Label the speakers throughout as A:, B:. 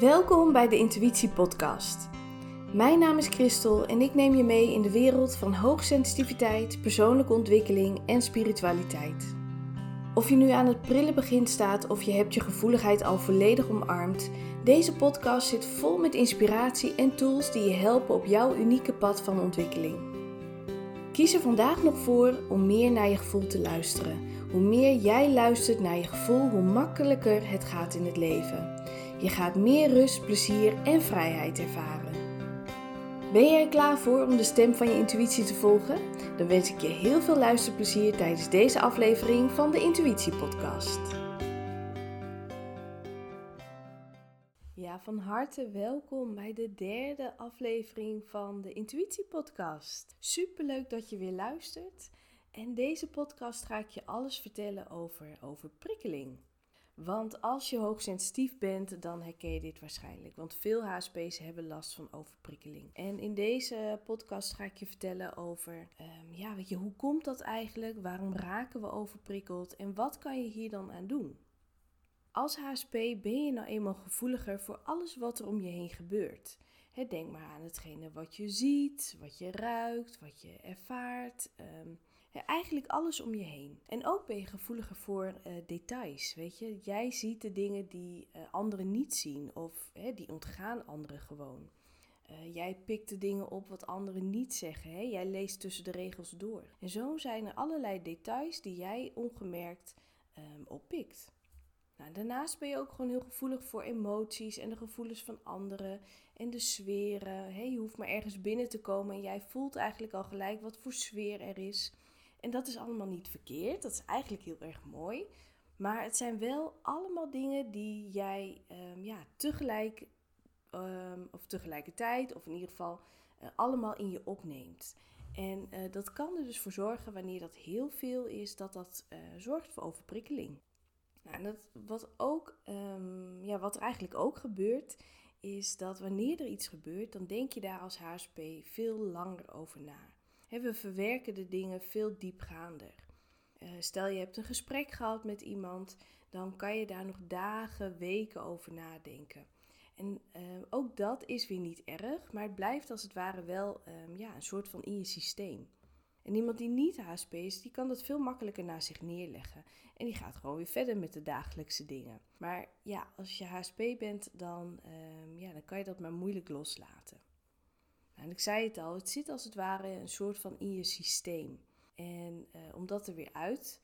A: Welkom bij de Intuïtie Podcast. Mijn naam is Christel en ik neem je mee in de wereld van hoogsensitiviteit, persoonlijke ontwikkeling en spiritualiteit. Of je nu aan het prille begin staat of je hebt je gevoeligheid al volledig omarmd, deze podcast zit vol met inspiratie en tools die je helpen op jouw unieke pad van ontwikkeling. Kies er vandaag nog voor om meer naar je gevoel te luisteren. Hoe meer jij luistert naar je gevoel, hoe makkelijker het gaat in het leven. Je gaat meer rust, plezier en vrijheid ervaren. Ben je er klaar voor om de stem van je intuïtie te volgen? Dan wens ik je heel veel luisterplezier tijdens deze aflevering van de Intuïtie Podcast. Ja, van harte welkom bij de derde aflevering van de Intuïtie Podcast. Superleuk dat je weer luistert. En deze podcast ga ik je alles vertellen over overprikkeling. Want als je hoogsensitief bent, dan herken je dit waarschijnlijk. Want veel HSP's hebben last van overprikkeling. En in deze podcast ga ik je vertellen over, ehm, ja, weet je, hoe komt dat eigenlijk? Waarom raken we overprikkeld? En wat kan je hier dan aan doen? Als HSP ben je nou eenmaal gevoeliger voor alles wat er om je heen gebeurt. denk maar aan hetgene wat je ziet, wat je ruikt, wat je ervaart. Um, eigenlijk alles om je heen. En ook ben je gevoeliger voor uh, details. Weet je, jij ziet de dingen die uh, anderen niet zien of hè, die ontgaan anderen gewoon. Uh, jij pikt de dingen op wat anderen niet zeggen. Hè? Jij leest tussen de regels door. En zo zijn er allerlei details die jij ongemerkt um, oppikt. Nou, daarnaast ben je ook gewoon heel gevoelig voor emoties en de gevoelens van anderen en de sferen. Je hoeft maar ergens binnen te komen en jij voelt eigenlijk al gelijk wat voor sfeer er is. En dat is allemaal niet verkeerd. Dat is eigenlijk heel erg mooi. Maar het zijn wel allemaal dingen die jij um, ja, tegelijk um, of tegelijkertijd, of in ieder geval uh, allemaal in je opneemt. En uh, dat kan er dus voor zorgen, wanneer dat heel veel is, dat dat uh, zorgt voor overprikkeling. Nou, en dat, wat, ook, um, ja, wat er eigenlijk ook gebeurt, is dat wanneer er iets gebeurt, dan denk je daar als HSP veel langer over na we verwerken de dingen veel diepgaander. Uh, stel je hebt een gesprek gehad met iemand, dan kan je daar nog dagen, weken over nadenken. En uh, ook dat is weer niet erg, maar het blijft als het ware wel um, ja, een soort van in je systeem. En iemand die niet HSP is, die kan dat veel makkelijker naar zich neerleggen. En die gaat gewoon weer verder met de dagelijkse dingen. Maar ja, als je HSP bent, dan, um, ja, dan kan je dat maar moeilijk loslaten. En ik zei het al, het zit als het ware een soort van in je systeem. En uh, om dat er weer uit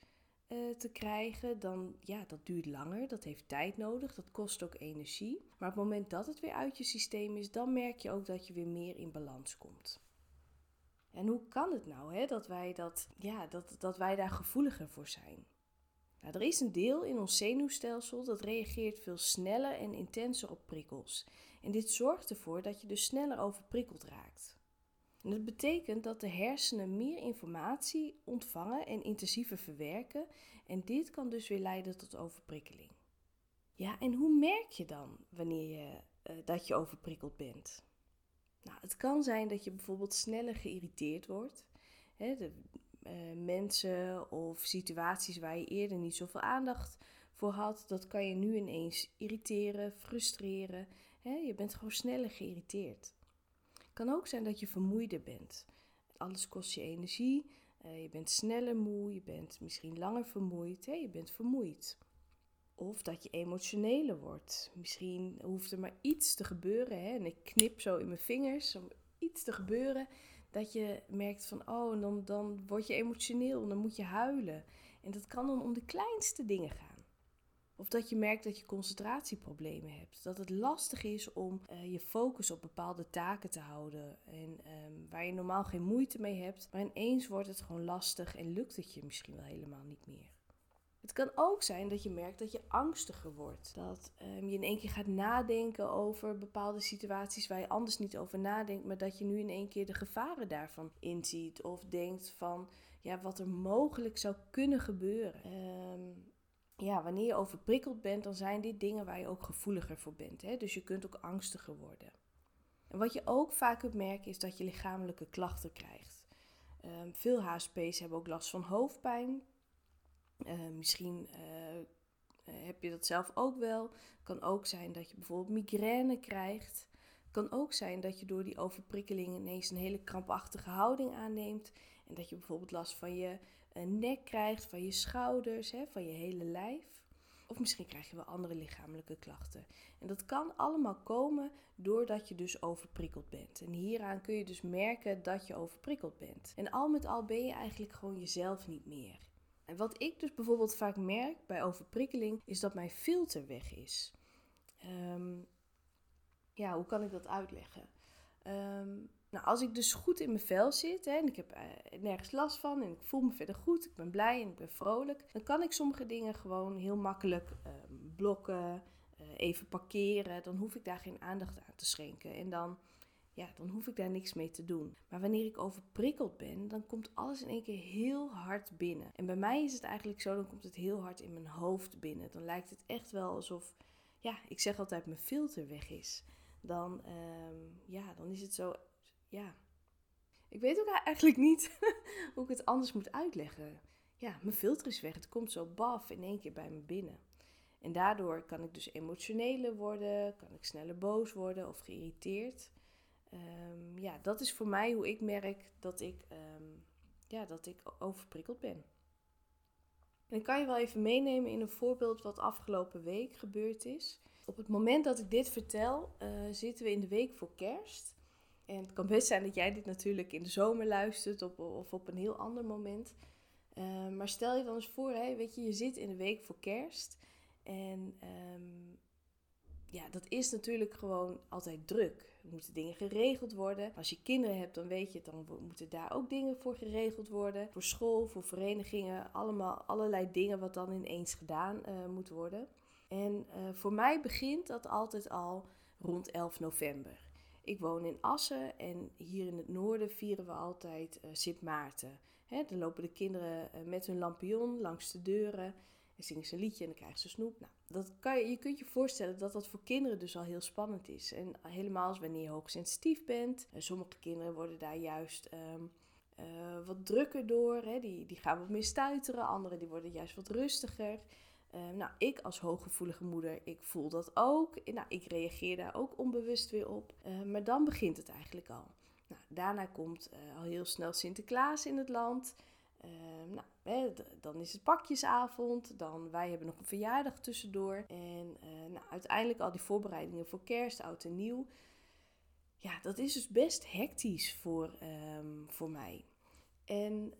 A: uh, te krijgen, dan ja, dat duurt langer, dat heeft tijd nodig, dat kost ook energie. Maar op het moment dat het weer uit je systeem is, dan merk je ook dat je weer meer in balans komt. En hoe kan het nou hè, dat, wij dat, ja, dat, dat wij daar gevoeliger voor zijn? Nou, er is een deel in ons zenuwstelsel dat reageert veel sneller en intenser op prikkels. En dit zorgt ervoor dat je dus sneller overprikkeld raakt. En dat betekent dat de hersenen meer informatie ontvangen en intensiever verwerken. En dit kan dus weer leiden tot overprikkeling. Ja, en hoe merk je dan wanneer je, uh, dat je overprikkeld bent? Nou, het kan zijn dat je bijvoorbeeld sneller geïrriteerd wordt. Hè, de, uh, mensen of situaties waar je eerder niet zoveel aandacht voor had, dat kan je nu ineens irriteren, frustreren je bent gewoon sneller geïrriteerd. Het kan ook zijn dat je vermoeider bent. Alles kost je energie. Uh, je bent sneller moe. Je bent misschien langer vermoeid. Hè? Je bent vermoeid. Of dat je emotioneler wordt. Misschien hoeft er maar iets te gebeuren. Hè? En ik knip zo in mijn vingers om iets te gebeuren. Dat je merkt van, oh, dan, dan word je emotioneel. Dan moet je huilen. En dat kan dan om de kleinste dingen gaan. Of dat je merkt dat je concentratieproblemen hebt. Dat het lastig is om uh, je focus op bepaalde taken te houden. En um, waar je normaal geen moeite mee hebt. Maar ineens wordt het gewoon lastig en lukt het je misschien wel helemaal niet meer. Het kan ook zijn dat je merkt dat je angstiger wordt. Dat um, je in één keer gaat nadenken over bepaalde situaties waar je anders niet over nadenkt. Maar dat je nu in één keer de gevaren daarvan inziet. Of denkt van ja, wat er mogelijk zou kunnen gebeuren. Um, ja, wanneer je overprikkeld bent, dan zijn dit dingen waar je ook gevoeliger voor bent. Hè? Dus je kunt ook angstiger worden. En wat je ook vaak kunt merken is dat je lichamelijke klachten krijgt. Um, veel HSP's hebben ook last van hoofdpijn. Uh, misschien uh, heb je dat zelf ook wel. Kan ook zijn dat je bijvoorbeeld migraine krijgt. Kan ook zijn dat je door die overprikkeling ineens een hele krampachtige houding aanneemt. En dat je bijvoorbeeld last van je eh, nek krijgt, van je schouders, hè, van je hele lijf. Of misschien krijg je wel andere lichamelijke klachten. En dat kan allemaal komen doordat je dus overprikkeld bent. En hieraan kun je dus merken dat je overprikkeld bent. En al met al ben je eigenlijk gewoon jezelf niet meer. En wat ik dus bijvoorbeeld vaak merk bij overprikkeling, is dat mijn filter weg is. Ehm, ja, hoe kan ik dat uitleggen? Ehm, nou, als ik dus goed in mijn vel zit hè, en ik heb uh, nergens last van en ik voel me verder goed, ik ben blij en ik ben vrolijk, dan kan ik sommige dingen gewoon heel makkelijk ehm, blokken, uh, even parkeren. Dan hoef ik daar geen aandacht aan te schenken en dan, ja, dan hoef ik daar niks mee te doen. Maar wanneer ik overprikkeld ben, dan komt alles in één keer heel hard binnen. En bij mij is het eigenlijk zo, dan komt het heel hard in mijn hoofd binnen. Dan lijkt het echt wel alsof, ja, ik zeg altijd, mijn filter weg is. Dan, um, ja, dan is het zo ja. Ik weet ook eigenlijk niet hoe ik het anders moet uitleggen. Ja, mijn filter is weg. Het komt zo baf in één keer bij me binnen. En daardoor kan ik dus emotioneler worden, kan ik sneller boos worden of geïrriteerd. Um, ja, dat is voor mij hoe ik merk dat ik, um, ja, dat ik overprikkeld ben. En ik kan je wel even meenemen in een voorbeeld wat afgelopen week gebeurd is. Op het moment dat ik dit vertel, uh, zitten we in de week voor kerst. En het kan best zijn dat jij dit natuurlijk in de zomer luistert of op een heel ander moment. Uh, maar stel je dan eens voor, hè, weet je, je zit in de week voor kerst. En um, ja, dat is natuurlijk gewoon altijd druk. Er moeten dingen geregeld worden. Als je kinderen hebt, dan weet je, dan moeten daar ook dingen voor geregeld worden. Voor school, voor verenigingen, allemaal allerlei dingen wat dan ineens gedaan uh, moet worden. En uh, voor mij begint dat altijd al rond 11 november. Ik woon in Assen en hier in het noorden vieren we altijd uh, Sint Maarten. Dan lopen de kinderen uh, met hun lampion langs de deuren en zingen ze een liedje en dan krijgen ze snoep. Nou, dat kan je, je kunt je voorstellen dat dat voor kinderen dus al heel spannend is. En helemaal als wanneer je hoogsensitief bent. En sommige kinderen worden daar juist uh, wat drukker door. Die, die gaan wat meer stuiteren. Anderen die worden juist wat rustiger. Uh, nou, ik als hooggevoelige moeder, ik voel dat ook. Nou, ik reageer daar ook onbewust weer op. Uh, maar dan begint het eigenlijk al. Nou, daarna komt uh, al heel snel Sinterklaas in het land. nou, hè, dan is het pakjesavond. Dan wij hebben nog een verjaardag tussendoor. En nou, uiteindelijk al die voorbereidingen voor kerst, oud en nieuw. Ja, dat is dus best hectisch voor, voor mij. En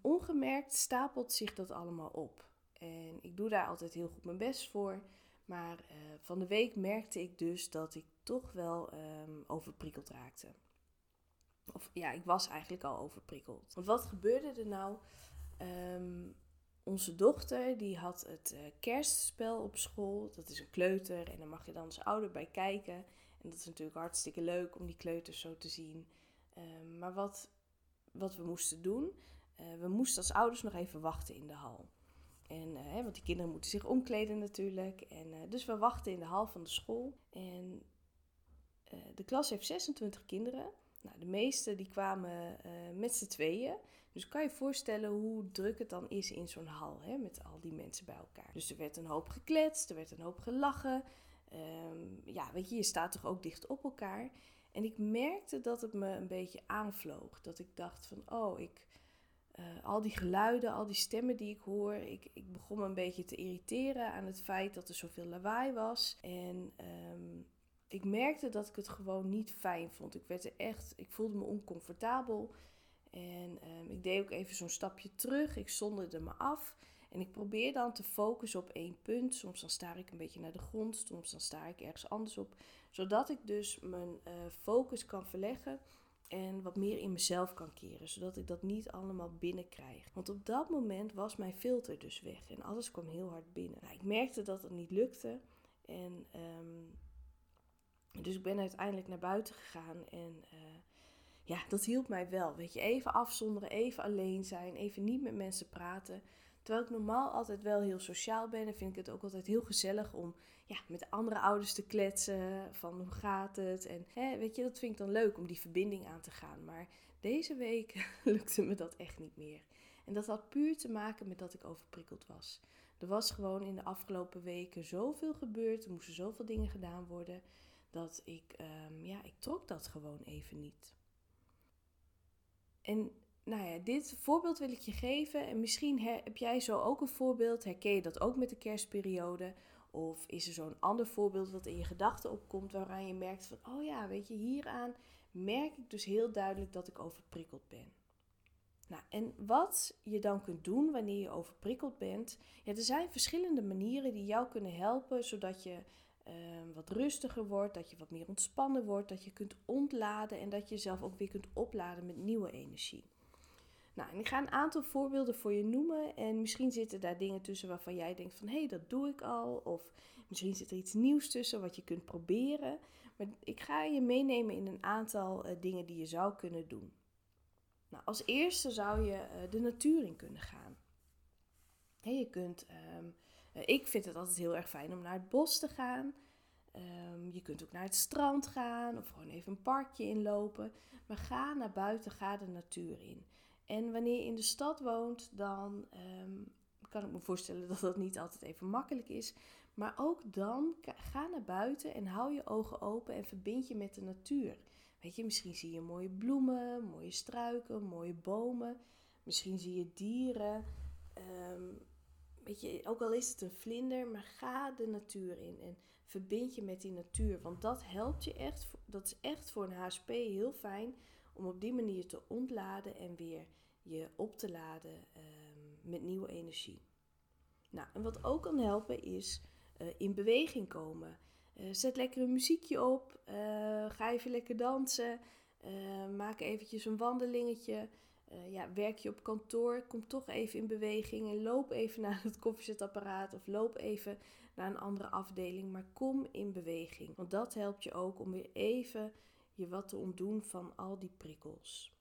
A: ongemerkt stapelt zich dat allemaal op. En ik doe daar altijd heel goed mijn best voor. Maar uh, van de week merkte ik dus dat ik toch wel um, overprikkeld raakte. Of ja, ik was eigenlijk al overprikkeld. Want wat gebeurde er nou? Um, onze dochter die had het uh, kerstspel op school. Dat is een kleuter en daar mag je dan als ouder bij kijken. En dat is natuurlijk hartstikke leuk om die kleuters zo te zien. Um, maar wat, wat we moesten doen, uh, we moesten als ouders nog even wachten in de hal. En, uh, want die kinderen moeten zich omkleden natuurlijk. En, uh, dus we wachten in de hal van de school. En uh, de klas heeft 26 kinderen. Nou, de meeste die kwamen met z'n tweeën. Dus kan je voorstellen hoe druk het dan is in zo'n hal. Hè, met al die mensen bij elkaar. Dus er werd een hoop gekletst, er werd een hoop gelachen. Um, ja, weet je, je staat toch ook dicht op elkaar. En ik merkte dat het me een beetje aanvloog. Dat ik dacht van, oh, ik uh, al die geluiden, al die stemmen die ik hoor, ik, ik begon me een beetje te irriteren aan het feit dat er zoveel lawaai was. En um, ik merkte dat ik het gewoon niet fijn vond. Ik werd er echt, ik voelde me oncomfortabel. En um, ik deed ook even zo'n stapje terug. Ik zonderde me af. En ik probeer dan te focussen op één punt. Soms dan sta ik een beetje naar de grond, soms dan sta ik ergens anders op. Zodat ik dus mijn uh, focus kan verleggen en wat meer in mezelf kan keren, zodat ik dat niet allemaal binnenkrijg. Want op dat moment was mijn filter dus weg en alles kwam heel hard binnen. Nou, ik merkte dat het niet lukte en um, dus ik ben uiteindelijk naar buiten gegaan en uh, ja, dat hielp mij wel. Weet je, even afzonderen, even alleen zijn, even niet met mensen praten. Terwijl ik normaal altijd wel heel sociaal ben en vind ik het ook altijd heel gezellig om ja, met andere ouders te kletsen. Van hoe gaat het? En hè, weet je, dat vind ik dan leuk om die verbinding aan te gaan. Maar deze week lukte me dat echt niet meer. En dat had puur te maken met dat ik overprikkeld was. Er was gewoon in de afgelopen weken zoveel gebeurd. Er moesten zoveel dingen gedaan worden. Dat ik, ehm, ja, ik trok dat gewoon even niet. En nou ja, dit voorbeeld wil ik je geven. En misschien heb jij zo ook een voorbeeld. Herken je dat ook met de kerstperiode? Of is er zo'n ander voorbeeld wat in je gedachten opkomt waaraan je merkt van, oh ja, weet je, hieraan merk ik dus heel duidelijk dat ik overprikkeld ben. Nou, en wat je dan kunt doen wanneer je overprikkeld bent, ja, er zijn verschillende manieren die jou kunnen helpen zodat je ehm, wat rustiger wordt, dat je wat meer ontspannen wordt, dat je kunt ontladen en dat je jezelf ook weer kunt opladen met nieuwe energie. Nou, en ik ga een aantal voorbeelden voor je noemen. En misschien zitten daar dingen tussen waarvan jij denkt van... hé, hey, dat doe ik al. Of misschien zit er iets nieuws tussen wat je kunt proberen. Maar ik ga je meenemen in een aantal uh, dingen die je zou kunnen doen. Nou, als eerste zou je uh, de natuur in kunnen gaan. Je kunt... Um, uh, ik vind het altijd heel erg fijn om naar het bos te gaan... Um, je kunt ook naar het strand gaan of gewoon even een parkje inlopen. Maar ga naar buiten, ga de natuur in. En wanneer je in de stad woont, dan um, kan ik me voorstellen dat dat niet altijd even makkelijk is. Maar ook dan ga naar buiten en hou je ogen open en verbind je met de natuur. Weet je, misschien zie je mooie bloemen, mooie struiken, mooie bomen. Misschien zie je dieren. Um, weet je, ook al is het een vlinder, maar ga de natuur in en verbind je met die natuur. Want dat helpt je echt. Dat is echt voor een HSP heel fijn om op die manier te ontladen en weer je op te laden um, met nieuwe energie. Nou, en wat ook kan helpen is uh, in beweging komen. Uh, zet lekker een muziekje op, uh, ga even lekker dansen, maak eventjes een wandelingetje. ja, werk je op kantoor, kom toch even in beweging en loop even naar het koffiezetapparaat of loop even naar een andere afdeling, maar kom in beweging. Want dat helpt je ook om weer even je wat te ontdoen van al die prikkels.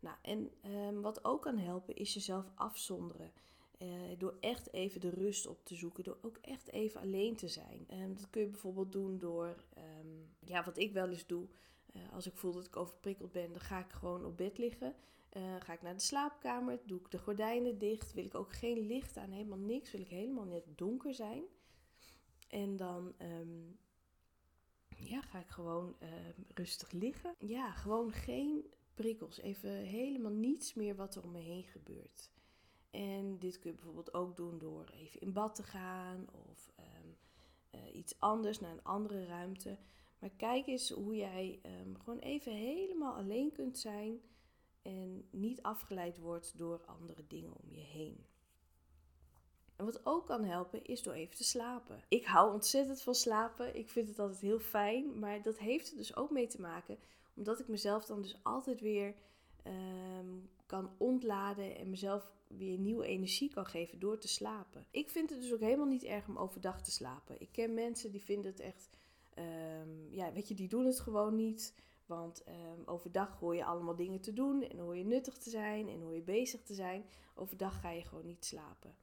A: Nou, en um, wat ook kan helpen is jezelf afzonderen. Uh, door echt even de rust op te zoeken, door ook echt even alleen te zijn. Um, dat kun je bijvoorbeeld doen door, um, ja, wat ik wel eens doe, uh, als ik voel dat ik overprikkeld ben, dan ga ik gewoon op bed liggen. Uh, ga ik naar de slaapkamer, doe ik de gordijnen dicht, wil ik ook geen licht aan, helemaal niks, wil ik helemaal net donker zijn. En dan ja, ga ik gewoon rustig liggen. Ja, gewoon geen prikkels. Even helemaal niets meer wat er om me heen gebeurt. En dit kun je bijvoorbeeld ook doen door even in bad te gaan of um, uh, iets anders naar een andere ruimte. Maar kijk eens hoe jij um, gewoon even helemaal alleen kunt zijn en niet afgeleid wordt door andere dingen om je heen. En wat ook kan helpen is door even te slapen. Ik hou ontzettend van slapen. Ik vind het altijd heel fijn. Maar dat heeft er dus ook mee te maken omdat ik mezelf dan dus altijd weer um, kan ontladen en mezelf weer nieuwe energie kan geven door te slapen. Ik vind het dus ook helemaal niet erg om overdag te slapen. Ik ken mensen die vinden het echt, um, ja, weet je, die doen het gewoon niet. Want um, overdag hoor je allemaal dingen te doen en hoor je nuttig te zijn en hoor je bezig te zijn. Overdag ga je gewoon niet slapen.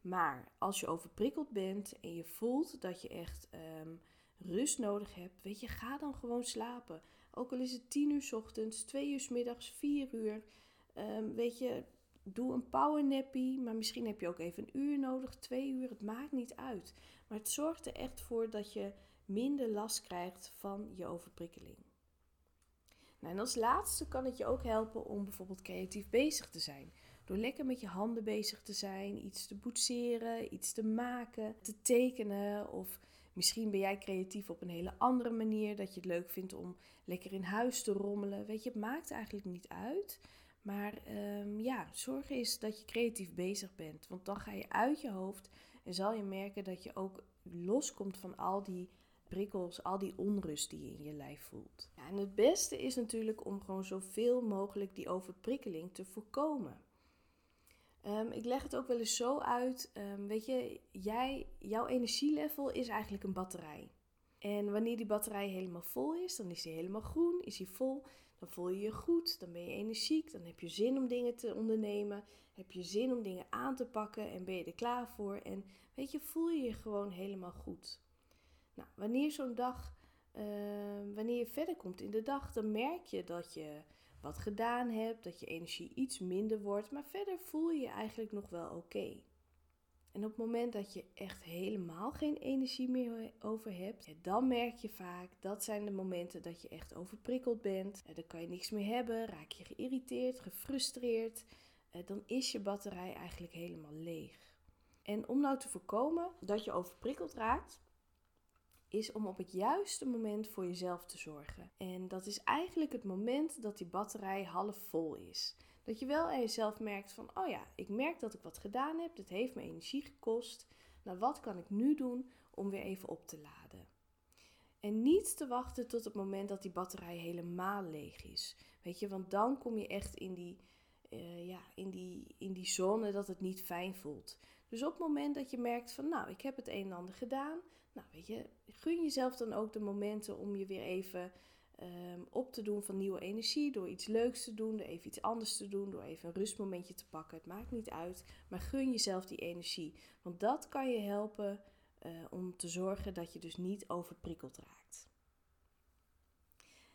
A: Maar als je overprikkeld bent en je voelt dat je echt um, rust nodig hebt, weet je, ga dan gewoon slapen. Ook al is het 10 uur ochtends, 2 uur middags, 4 uur. Um, weet je, doe een powernappy, maar misschien heb je ook even een uur nodig, 2 uur. Het maakt niet uit. Maar het zorgt er echt voor dat je minder last krijgt van je overprikkeling. Nou, en als laatste kan het je ook helpen om bijvoorbeeld creatief bezig te zijn. Door lekker met je handen bezig te zijn, iets te boetseren, iets te maken, te tekenen of Misschien ben jij creatief op een hele andere manier. Dat je het leuk vindt om lekker in huis te rommelen. Weet je, het maakt eigenlijk niet uit. Maar um, ja, zorg eens dat je creatief bezig bent. Want dan ga je uit je hoofd en zal je merken dat je ook loskomt van al die prikkels, al die onrust die je in je lijf voelt. Ja, en het beste is natuurlijk om gewoon zoveel mogelijk die overprikkeling te voorkomen. Um, ik leg het ook wel eens zo uit. Um, weet je, jij, jouw energielevel is eigenlijk een batterij. En wanneer die batterij helemaal vol is, dan is die helemaal groen, is die vol. Dan voel je je goed, dan ben je energiek, dan heb je zin om dingen te ondernemen. Heb je zin om dingen aan te pakken en ben je er klaar voor. En weet je, voel je je gewoon helemaal goed. Nou, wanneer zo'n dag, uh, wanneer je verder komt in de dag, dan merk je dat je wat gedaan hebt, dat je energie iets minder wordt, maar verder voel je je eigenlijk nog wel oké. En op het moment dat je echt helemaal geen energie meer over hebt, dan merk je vaak dat zijn de momenten dat je echt overprikkeld bent. Dan kan je niks meer hebben, raak je geïrriteerd, gefrustreerd. Dan is je batterij eigenlijk helemaal leeg. En om nou te voorkomen dat je overprikkeld raakt, is om op het juiste moment voor jezelf te zorgen. En dat is eigenlijk het moment dat die batterij half vol is. Dat je wel aan jezelf merkt van, oh ja, ik merk dat ik wat gedaan heb, dit heeft me energie gekost. Nou, wat kan ik nu doen om weer even op te laden? En niet te wachten tot het moment dat die batterij helemaal leeg is. Weet je, want dan kom je echt in die, uh, ja, in die, in die zone dat het niet fijn voelt. Dus op het moment dat je merkt van, nou, ik heb het een en ander gedaan, nou, weet je, gun jezelf dan ook de momenten om je weer even um, op te doen van nieuwe energie. Door iets leuks te doen, door even iets anders te doen, door even een rustmomentje te pakken. Het maakt niet uit, maar gun jezelf die energie. Want dat kan je helpen uh, om te zorgen dat je dus niet overprikkeld raakt.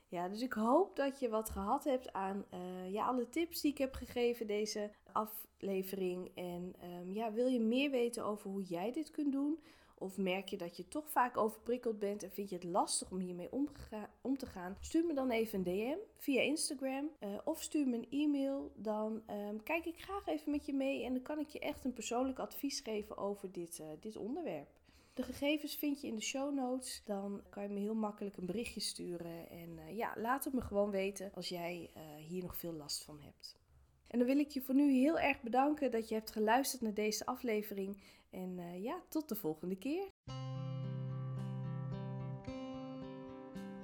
A: Ja, dus ik hoop dat je wat gehad hebt aan uh, ja, alle tips die ik heb gegeven deze aflevering. En um, ja, wil je meer weten over hoe jij dit kunt doen? Of merk je dat je toch vaak overprikkeld bent en vind je het lastig om hiermee om, te gaan? Stuur me dan even een DM via Instagram uh, of stuur me een e-mail. Dan um, kijk ik graag even met je mee en dan kan ik je echt een persoonlijk advies geven over dit, uh, dit onderwerp. De gegevens vind je in de show notes. Dan kan je me heel makkelijk een berichtje sturen. En uh, ja, laat het me gewoon weten als jij hier nog veel last van hebt. En dan wil ik je voor nu heel erg bedanken dat je hebt geluisterd naar deze aflevering. En uh, ja, tot de volgende keer.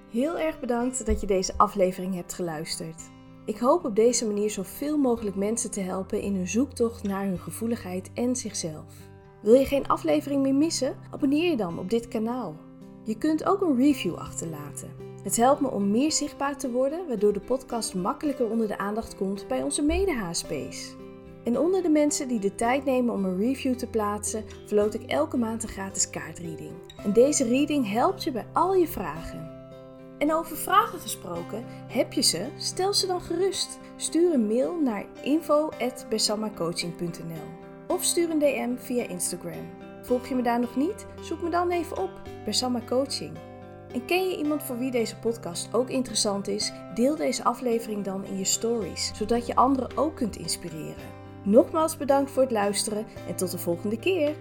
A: Heel erg bedankt dat je deze aflevering hebt geluisterd. Ik hoop op deze manier zoveel mogelijk mensen te helpen in hun zoektocht naar hun gevoeligheid en zichzelf. Wil je geen aflevering meer missen? Abonneer je dan op dit kanaal. Je kunt ook een review achterlaten. Het helpt me om meer zichtbaar te worden, waardoor de podcast makkelijker onder de aandacht komt bij onze mede-HSP's. En onder de mensen die de tijd nemen om een review te plaatsen, verloot ik elke maand een gratis kaartreading. En deze reading helpt je bij al je vragen. En over vragen gesproken, heb je ze? Stel ze dan gerust. Stuur een mail naar info.bersamacoaching.nl of stuur een DM via Instagram. Volg je me daar nog niet? Zoek me dan even op, Bersama Coaching. En ken je iemand voor wie deze podcast ook interessant is? Deel deze aflevering dan in je stories, zodat je anderen ook kunt inspireren. Nogmaals bedankt voor het luisteren en tot de volgende keer.